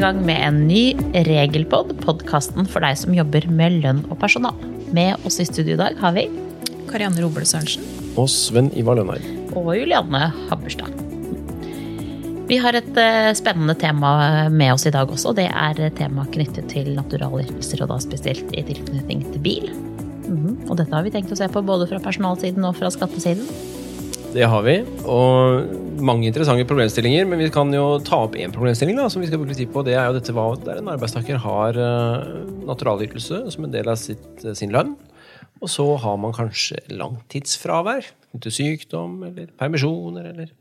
i gang med en ny Regelpod, podkasten for deg som jobber med lønn og personal. Med oss i studio i dag har vi Karianne Roble Sørensen. Og Sven Ivar Lønheim. Og Julianne Habberstad. Vi har et uh, spennende tema med oss i dag også. Det er tema knyttet til naturalytelser, og da spesielt i tilknytning til bil. Mm -hmm. Og dette har vi tenkt å se på både fra personalsiden og fra skattesiden. Det har vi, og mange interessante problemstillinger. Men vi kan jo ta opp én problemstilling da, som vi skal bruke tid på. Det er jo dette hva der en arbeidstaker har uh, naturalytelse som en del av sitt, uh, sin lønn. Og så har man kanskje langtidsfravær til sykdom eller permisjoner eller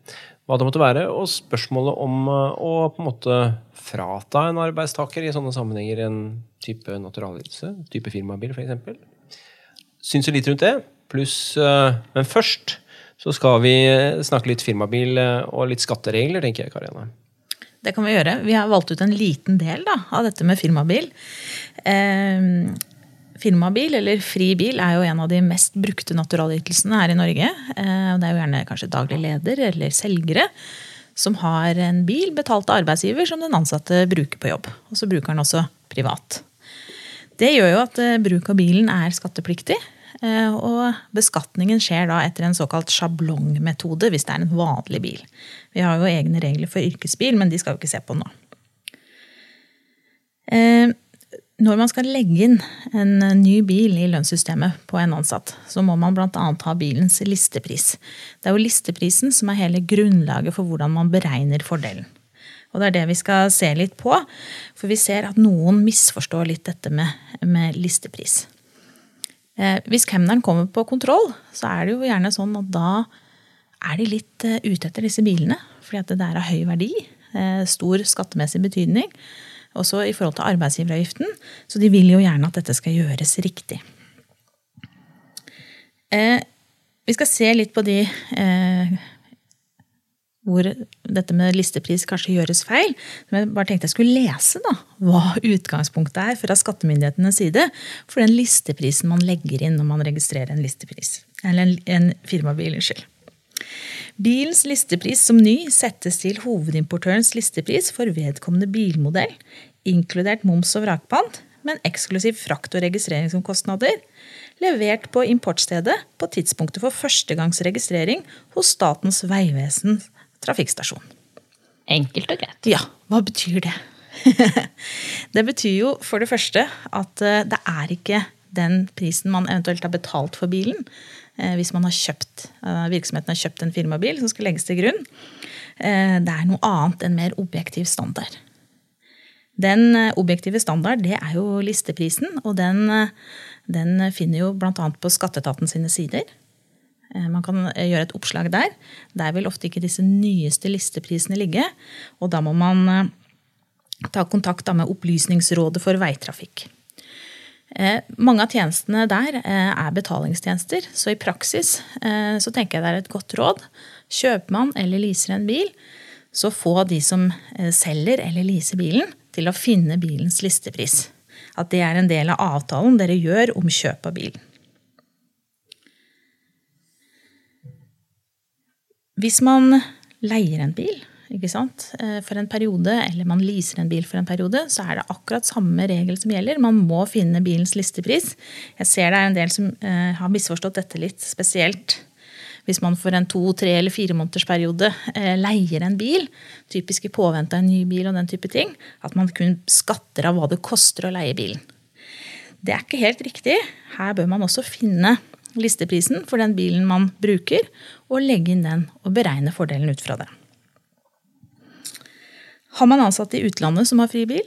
hva det måtte være. Og spørsmålet om å på en måte frata en arbeidstaker i sånne sammenhenger en type naturalytelse, type firmabil f.eks. Syns jo litt rundt det. Pluss Men først så skal vi snakke litt firmabil og litt skatteregler, tenker jeg, Karina. Det kan vi gjøre. Vi har valgt ut en liten del da, av dette med firmabil. Eh, firmabil, eller fri bil, er jo en av de mest brukte naturalytelsene her i Norge. Eh, det er jo gjerne kanskje daglig leder eller selgere som har en bil betalt av arbeidsgiver som den ansatte bruker på jobb. Og så bruker den også privat. Det gjør jo at eh, bruk av bilen er skattepliktig. Eh, og beskatningen skjer da etter en såkalt sjablongmetode hvis det er en vanlig bil. Vi har jo egne regler for yrkesbil, men de skal vi ikke se på nå. Eh, når man skal legge inn en ny bil i lønnssystemet på en ansatt, så må man bl.a. ha bilens listepris. Det er jo listeprisen som er hele grunnlaget for hvordan man beregner fordelen. Og det er det vi skal se litt på, for vi ser at noen misforstår litt dette med, med listepris. Eh, hvis kemneren kommer på kontroll, så er det jo gjerne sånn at da er de litt eh, ute etter disse bilene. Fordi at det der av høy verdi. Eh, stor skattemessig betydning. Også i forhold til arbeidsgiveravgiften. Så de vil jo gjerne at dette skal gjøres riktig. Vi skal se litt på de hvor dette med listepris kanskje gjøres feil. Men jeg bare tenkte jeg skulle lese da, hva utgangspunktet er fra skattemyndighetenes side for den listeprisen man legger inn når man registrerer en listepris. Eller en, en firmabil. Unnskyld. Bilens listepris som ny settes til hovedimportørens listepris for vedkommende bilmodell, inkludert moms og vrakpant, men eksklusiv frakt- og registreringsomkostnader, levert på importstedet på tidspunktet for førstegangsregistrering hos Statens vegvesen trafikkstasjon. Enkelt og greit. Ja, hva betyr det? det betyr jo for det første at eh, det er ikke den prisen man eventuelt har betalt for bilen, eh, hvis man har kjøpt, eh, virksomheten har kjøpt en firmabil som skal legges til grunn. Det er noe annet enn mer objektiv standard. Den objektive standard det er jo listeprisen, og den, den finner jo bl.a. på skatteetaten sine sider. Eh, man kan eh, gjøre et oppslag der. Der vil ofte ikke disse nyeste listeprisene ligge. Og da må man eh, ta kontakt med Opplysningsrådet for veitrafikk. Mange av tjenestene der er betalingstjenester, så i praksis så tenker jeg det er et godt råd. Kjøper man eller leaser en bil, så få de som selger eller leaser bilen, til å finne bilens listepris. At det er en del av avtalen dere gjør om kjøp av bilen. Hvis man leier en bil eh, for en periode, eller man leaser en bil for en periode, så er det akkurat samme regel som gjelder. Man må finne bilens listepris. Jeg ser det er en del som eh, har misforstått dette litt, spesielt hvis man for en to, tre eller fire måneders periode eh, leier en bil, typisk i påvente av en ny bil og den type ting, at man kun skatter av hva det koster å leie bilen. Det er ikke helt riktig. Her bør man også finne listeprisen for den bilen man bruker, og legge inn den og beregne fordelen ut fra det. Har man ansatte i utlandet som har fri bil,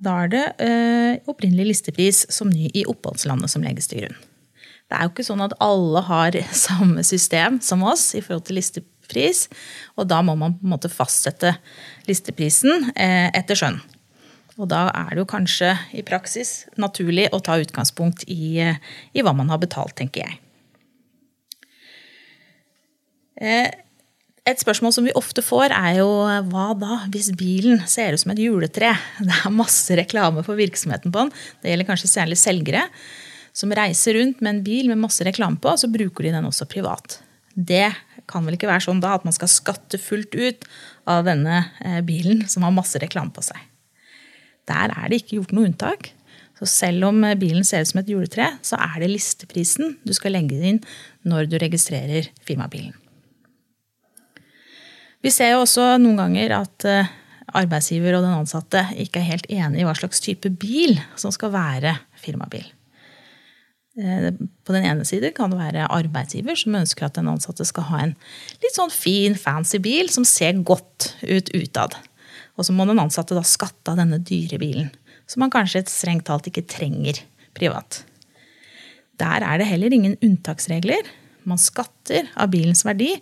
da er det eh, opprinnelig listepris som ny i oppholdslandet som legges til grunn. Det er jo ikke sånn at alle har samme system som oss i forhold til listepris, og da må man på en måte fastsette listeprisen eh, etter skjønn. Og da er det jo kanskje i praksis naturlig å ta utgangspunkt i, i hva man har betalt, tenker jeg. Eh, et spørsmål som vi ofte får, er jo hva da hvis bilen ser ut som et juletre? Det er masse reklame for virksomheten på den. Det gjelder kanskje særlig selgere som reiser rundt med en bil med masse reklame på, og så bruker de den også privat. Det kan vel ikke være sånn da at man skal skatte fullt ut av denne eh, bilen som har masse reklame på seg. Der er det ikke gjort noe unntak. Så selv om bilen ser ut som et juletre, så er det listeprisen du skal legge inn når du registrerer firmabilen. Vi ser jo også noen ganger at eh, arbeidsgiver og den ansatte ikke er helt enige i hva slags type bil som skal være firmabil. Eh, på den ene side kan det være arbeidsgiver som ønsker at den ansatte skal ha en litt sånn fin, fancy bil som ser godt ut utad. Og så må den ansatte da skatte av denne dyre bilen, som man kanskje strengt talt ikke trenger privat. Der er det heller ingen unntaksregler. Man skatter av bilens verdi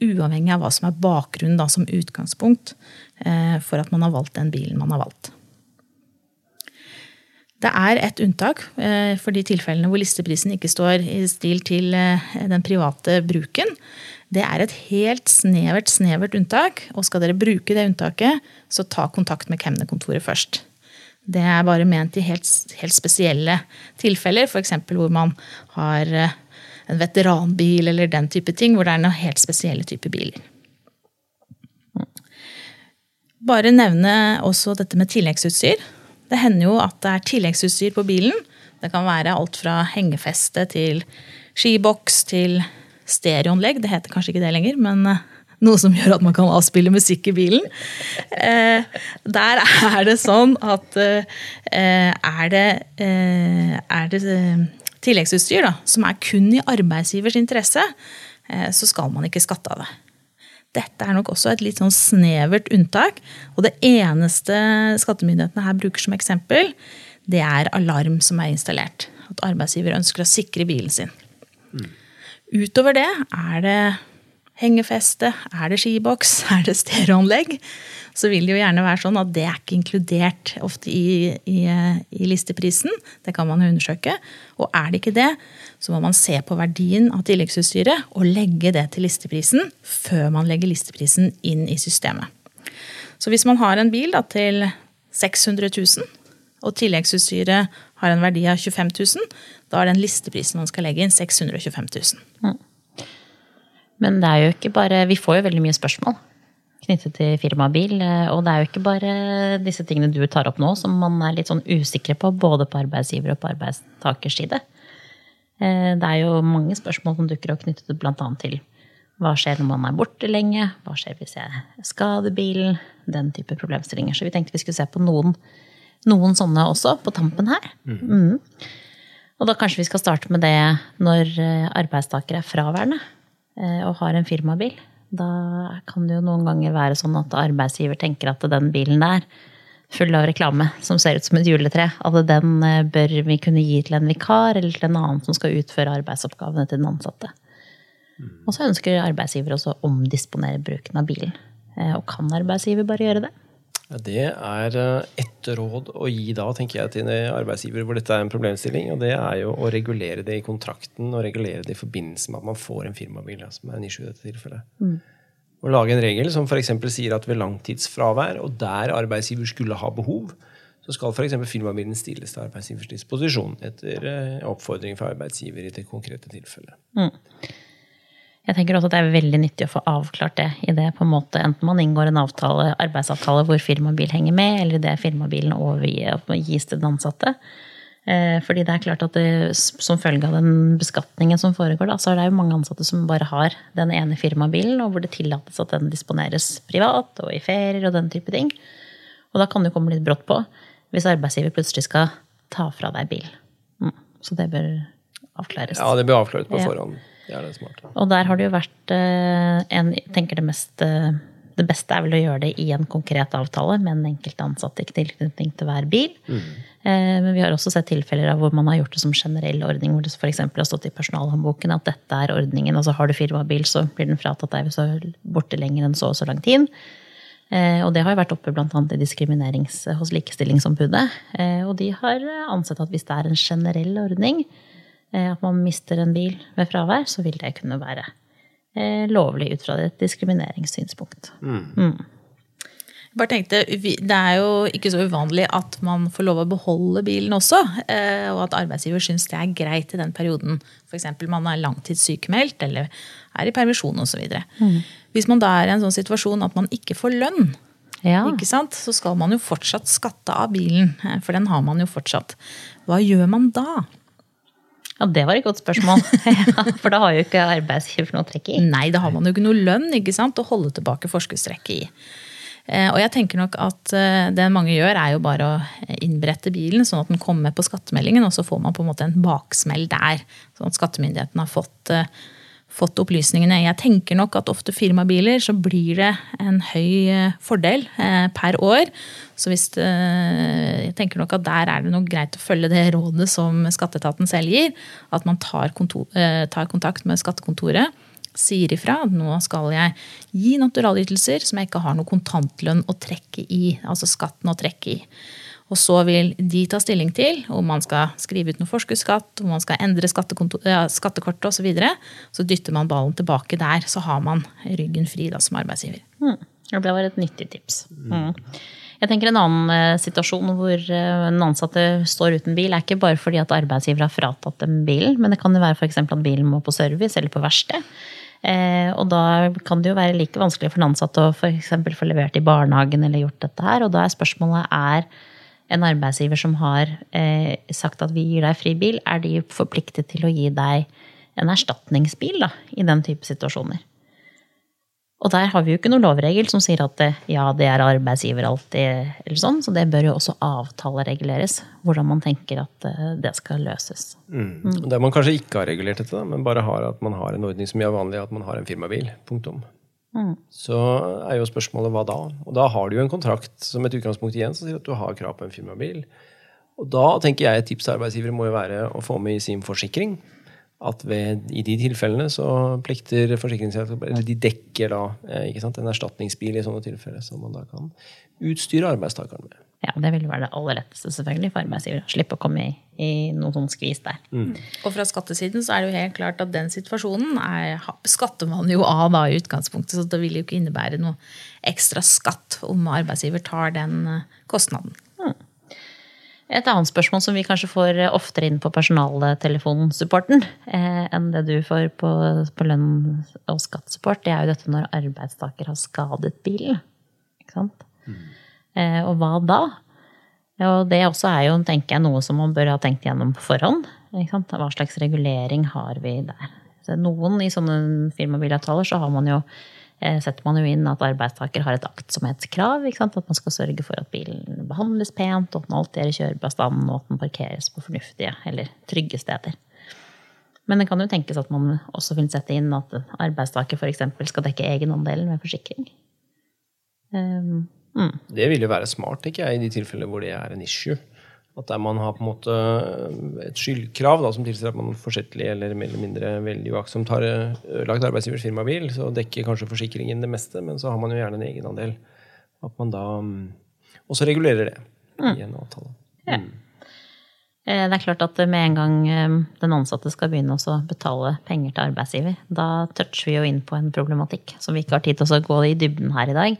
uavhengig av hva som er bakgrunnen da, som utgangspunkt eh, for at man har valgt den bilen man har valgt. Det er et unntak eh, for de tilfellene hvor listeprisen ikke står i stil til eh, den private bruken. Det er et helt snevert, snevert unntak, og skal dere bruke det unntaket, så ta kontakt med kemnerkontoret først. Det er bare ment i helt, helt spesielle tilfeller, f.eks. hvor man har en veteranbil eller den type ting, hvor det er noen helt spesielle typer biler. Bare nevne også dette med tilleggsutstyr. Det hender jo at det er tilleggsutstyr på bilen. Det kan være alt fra hengefeste til skiboks til stereoanlegg. Det heter kanskje ikke det lenger, men eh, noe som gjør at man kan avspille musikk i bilen. Eh, der er det sånn at eh, er det, er det tilleggsutstyr da, som er kun i arbeidsgivers interesse, eh, så skal man ikke skatte av det. Dette er nok også et litt sånn snevert unntak. Og det eneste skattemyndighetene her bruker som eksempel, det er alarm som er installert. At arbeidsgiver ønsker å sikre bilen sin. Mm. Utover det er det hengefeste, er det skiboks, er det stereoanlegg, så vil det jo gjerne være sånn at det er ikke inkludert ofte i, i, i, listeprisen. Det kan man jo undersøke. Og er det ikke det, så må man se på verdien av tilleggsutstyret og legge det til listeprisen før man legger listeprisen inn i systemet. Så hvis man har en bil da, til 600 000, og tilleggsutstyret har en verdi av 25 000, da er den listeprisen man skal legge inn, 625 000. Mm. Men det er jo ikke bare Vi får jo veldig mye spørsmål knyttet til firmabil. Eh, og det er jo ikke bare disse tingene du tar opp nå som man er litt sånn usikre på, både på arbeidsgiver og på arbeidstakers side. Eh, det er jo mange spørsmål som dukker opp knyttet bl.a. til hva skjer når man er borte lenge, hva skjer hvis jeg skader bilen, den type problemstillinger. Så vi tenkte vi skulle se på noen, noen sånne også på tampen her. Mm. Mm. Og da kanskje vi skal starte med det når eh, arbeidstaker er fraværende. Eh, og har en firmabil, da kan det jo noen ganger være sånn at arbeidsgiver tenker at den bilen der, full av reklame som ser ut som et juletre, at den eh, bør vi kunne gi til en vikar eller til en annen som skal utføre arbeidsoppgavene til den ansatte. Mm. Og så ønsker arbeidsgiver også å omdisponere bruken av bilen. Eh, og kan arbeidsgiver bare gjøre det? Ja, det er eh, ett råd å gi da, tenker jeg, til arbeidsgiver hvor dette er en problemstilling. Og det er jo å regulere det i kontrakten og regulere det i forbindelse med at man får en firmabil. Ja, som er en issue i dette tilfellet. Mm. Å lage en regel som f.eks. sier at ved langtidsfravær, og der arbeidsgiver skulle ha behov, så skal f.eks. firmabilen stilles til arbeidsgivers disposisjon etter eh, oppfordring fra arbeidsgiver i det konkrete tilfellet. Mm. Jeg tenker også at det er veldig nyttig å få avklart det i det på en måte, enten man inngår en avtale, arbeidsavtale hvor firmabil henger med, eller det firmabilen overgis til den ansatte. Eh, fordi det er klart at det, Som følge av den beskatningen som foregår, da, så er det jo mange ansatte som bare har den ene firmabilen, og hvor det tillates at den disponeres privat og i ferier og den type ting. Og da kan det komme litt brått på hvis arbeidsgiver plutselig skal ta fra deg bil. Mm. Så det bør avklares. Ja, det bør avklares på forhånd. Det er smart. Og der har det jo vært eh, en, jeg tenker det mest eh, det beste er vel å gjøre det i en konkret avtale med en enkelt ansatt i tilknytning til hver bil. Mm. Men vi har også sett tilfeller av hvor man har gjort det som generell ordning, hvor det f.eks. har stått i personalhåndboken at dette er ordningen. altså Har du firmabil, så blir den fratatt deg hvis du er borte lenger enn så og så lang tid. Og det har jo vært oppe bl.a. i diskriminerings hos Likestillingsombudet. Og de har ansett at hvis det er en generell ordning, Eh, at man mister en bil ved fravær, så vil det kunne være eh, lovlig ut fra et diskrimineringssynspunkt. Mm. Mm. Jeg bare tenkte, Det er jo ikke så uvanlig at man får lov å beholde bilen også. Eh, og at arbeidsgiver syns det er greit i den perioden f.eks. man er langtidssykemeldt eller er i permisjon osv. Mm. Hvis man da er i en sånn situasjon at man ikke får lønn, Ja. ikke sant? så skal man jo fortsatt skatte av bilen. eh, For den har man jo fortsatt. Hva gjør man da? Ja, det var et godt spørsmål. ja, for da har jo ikke arbeidsgiver noe å trekke i. Nei, da har man jo ikke noe lønn ikke sant, å holde tilbake forskuddstrekket i. Eh, Og jeg tenker nok at eh, det mange gjør, er jo bare å innberette bilen, sånn at den kommer med på skattemeldingen, og så får man på en måte en baksmell der. Sånn at skattemyndigheten har fått, eh, fått opplysningene. Jeg tenker nok at ofte firmabiler så blir det en høy eh, fordel eh, per år. Så hvis det, jeg tenker nok at der er det nok greit å følge det rådet som skatteetaten selv gir. At man tar, kontor, eh, tar kontakt med skattekontoret sier ifra at nå skal jeg gi naturalytelser som jeg ikke har noe kontantlønn å trekke i. Altså skatten å trekke i. Og så vil de ta stilling til om man skal skrive ut noe forskuddsskatt, om man skal endre skattekortet osv. Så, videre. så dytter man ballen tilbake der, så har man ryggen fri da, som arbeidsgiver. Mm. Det var et nyttig tips. Mm. Jeg tenker En annen eh, situasjon hvor eh, en ansatte står uten bil, er ikke bare fordi at arbeidsgiver har fratatt dem bilen, men det kan jo være eksempel at bilen må på service eller på verksted. Eh, og da kan det jo være like vanskelig for en ansatt å eksempel få levert i barnehagen eller gjort dette her. Og da er spørsmålet er en arbeidsgiver som har eh, sagt at vi gir deg fri bil, er de forpliktet til å gi deg en erstatningsbil da, i den type situasjoner? Og der har vi jo ikke noen lovregel som sier at det, ja, det er arbeidsgiver alltid, eller sånn, så det bør jo også avtalereguleres, hvordan man tenker at eh, det skal løses. Mm. Der man kanskje ikke har regulert dette, da, men bare har at man har en ordning som gjør vanlig, at man har en firmabil. Punktum. Mm. Så er jo spørsmålet hva da? Og da har du jo en kontrakt som et utgangspunkt igjen som sier at du har krav på en firmabil. Og da tenker jeg et tips til arbeidsgivere må jo være å få med i sin forsikring at ved, i de tilfellene så plikter forsikringsselskapet Eller de dekker da eh, ikke sant, en erstatningsbil i sånne tilfeller som man da kan utstyre arbeidstakeren med. Ja, det vil være det aller letteste selvfølgelig for arbeidsgiver. Slippe å komme i, i noen sånn skvis der. Og fra skattesiden så er det jo helt klart at den situasjonen er, skatter man jo av da i utgangspunktet, så det vil jo ikke innebære noe ekstra skatt om arbeidsgiver tar den kostnaden. kostnaden. Et annet spørsmål som vi kanskje får eh, oftere inn på personaltelefonsupporten eh, enn det du får på, på lønn- og skattesupport, det er jo dette når arbeidstaker har skadet bilen. Ikke sant? Eh, og hva da? Og det også er jo tenker jeg, noe som man bør ha tenkt gjennom på forhånd. Hva slags regulering har vi der? Så noen i sånne firmabilavtaler så har man jo eh, setter man jo inn at arbeidstaker har et aktsomhetskrav. At man skal sørge for at bilen behandles pent, og at den alltid er i kjørbar og at den parkeres på fornuftige eller trygge steder. Men det kan jo tenkes at man også vil sette inn at arbeidstaker f.eks. skal dekke egenandelen ved forsikring. Um, mm. Det vil jo være smart ikke jeg, i de tilfellene hvor det er en issue. At der man har på en måte et skyldkrav da, som tilsier at man forsettlig eller mer eller mindre veldig uaktsomt har ødelagt arbeidsgivers firmabil, så dekker kanskje forsikringen det meste, men så har man jo gjerne en egenandel. At man da mm, også regulerer det i en avtale. Ja. Eh, Det er klart at med en gang eh, den ansatte skal begynne å betale penger til arbeidsgiver, da toucher vi jo inn på en problematikk som vi ikke har tid til å gå i dybden her i dag.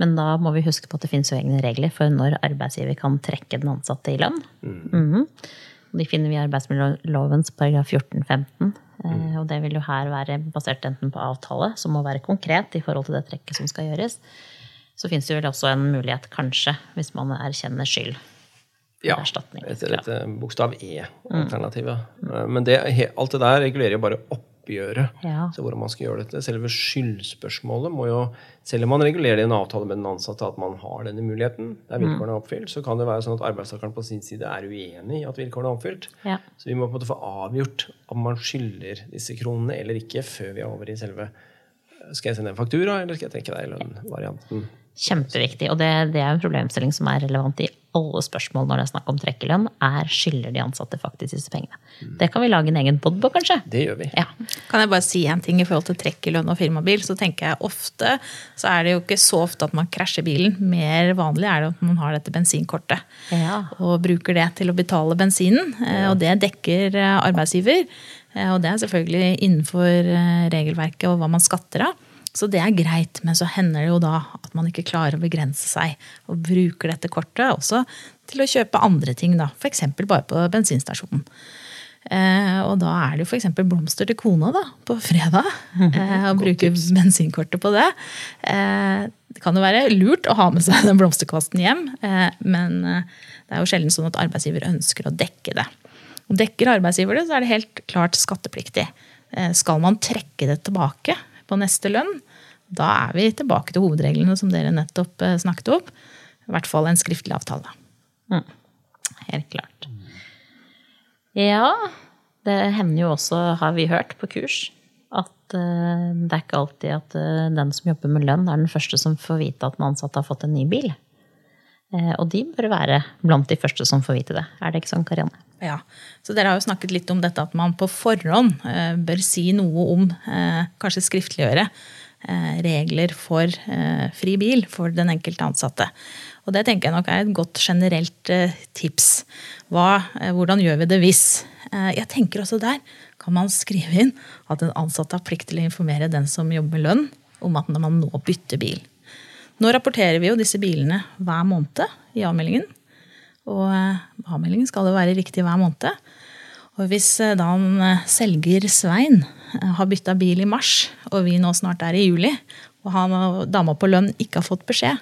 Men da må vi huske på at det finnes jo egne regler for når arbeidsgiver kan trekke den ansatte i lønn. Mhm. De finner vi i arbeidsmiljølovens paragraf 14-15. eh, Og det vil jo her være basert enten på avtale, som må være konkret i forhold til det trekket som skal gjøres. Så finnes det vel også en mulighet, kanskje, hvis man erkjenner skyld. Ja, etter et eh, bokstav E-alternativet. Eh, Men det, alt det der regulerer jo bare oppgjøret. Ja. Så hvordan man skal gjøre dette. Selve skyldspørsmålet må jo, selv om man regulerer det i en avtale med den ansatte at man har denne muligheten, der vilkårene er oppfylt, så kan det være sånn at arbeidstakeren på sin side er uenig i at vilkårene er oppfylt. Ja. Så vi må på en måte få avgjort om man skylder disse kronene eller ikke, før vi er over i selve Skal jeg sende en faktura, eller skal jeg trekke deg i lønn-varianten? Kjempeviktig. Og det, det er en problemstilling som er relevant i alle spørsmål når det er snakk om trekkelønn. Er skylder de ansatte faktisk disse pengene? Det kan vi lage en egen pod på, kanskje? Det gjør vi. Ja. Kan jeg bare si en ting i forhold til trekkelønn og firmabil? Så tenker jeg ofte så er det jo ikke så ofte at man krasjer bilen. Mer vanlig er det at man har dette bensinkortet. Ja. Og bruker det til å betale bensinen. eh, Og det dekker eh, arbeidsgiver. Eh, Og det er selvfølgelig innenfor regelverket og hva man skatter av. Så det er greit, men så hender det jo da at man ikke klarer å begrense seg. Og bruker dette kortet også til å kjøpe andre ting, da. F.eks. bare på bensinstasjonen. Eh, og da er det jo f.eks. blomster til kona da, på fredag. Eh, og bruke bensinkortet på det. Eh, det kan jo være lurt å ha med seg den blomsterkvasten hjem, eh, men eh, det er jo sjelden sånn at arbeidsgiver ønsker å dekke det. Og dekker arbeidsgiver det, så er det helt klart skattepliktig. Eh, skal man trekke det tilbake på neste lønn, da er vi tilbake til hovedreglene som dere nettopp eh, snakket om. I hvert fall en skriftlig avtale. Mm. Helt klart. Ja, det hender jo også, har vi hørt på kurs, at uh, det er ikke alltid at uh, den som jobber med lønn, er den første som får vite at den ansatte har fått en ny bil. Uh, og de bør være blant de første som får vite det. Er det ikke sånn, Karianne? Ja, så Dere har jo snakket litt om dette at man på forhånd bør si noe om, kanskje skriftliggjøre, regler for fri bil for den enkelte ansatte. Og det tenker jeg nok er et godt generelt tips. Hva, hvordan gjør vi det hvis? Jeg tenker også der kan man skrive inn at en ansatt har plikt til å informere den som jobber med lønn, om at man nå bytter bil. Nå rapporterer vi jo disse bilene hver måned i avmeldingen. Og eh, avmeldingen skal jo være riktig hver måned. Og hvis eh, da en eh, selger Svein har bytta bil i mars, og vi nå snart er i juli, og han og dama på lønn ikke har fått beskjed,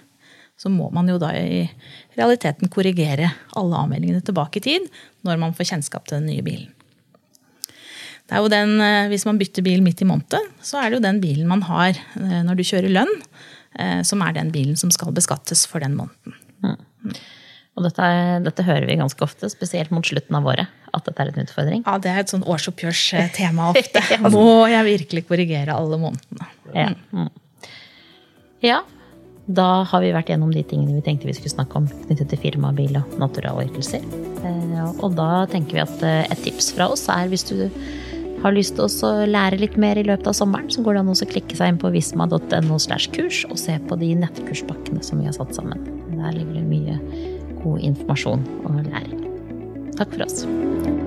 så må man jo da i realiteten korrigere alle avmeldingene tilbake i tid når man får kjennskap til den nye bilen. Det er jo den, Hvis man bytter bil midt i måneden, så er det jo den bilen man har når du kjører lønn, som er den bilen som skal beskattes for den måneden. Mm. Og dette, dette, hører vi ganske ofte, spesielt mot slutten av året. At dette er en utfordring. Ja, det er et sånn årsoppgjørstema ofte. Må jeg virkelig korrigere alle månedene? Ja. Mm. ja. Da har vi vært gjennom de tingene vi tenkte vi skulle snakke om knyttet til firmabil og naturalytelser. Og da tenker vi at et tips fra oss er hvis du har lyst til å lære litt mer i løpet av sommeren, så går det an å klikke seg inn på visma.no kurs og se på de nettkurspakkene som vi har satt sammen. Der ligger det mye god informasjon og læring. Takk for oss.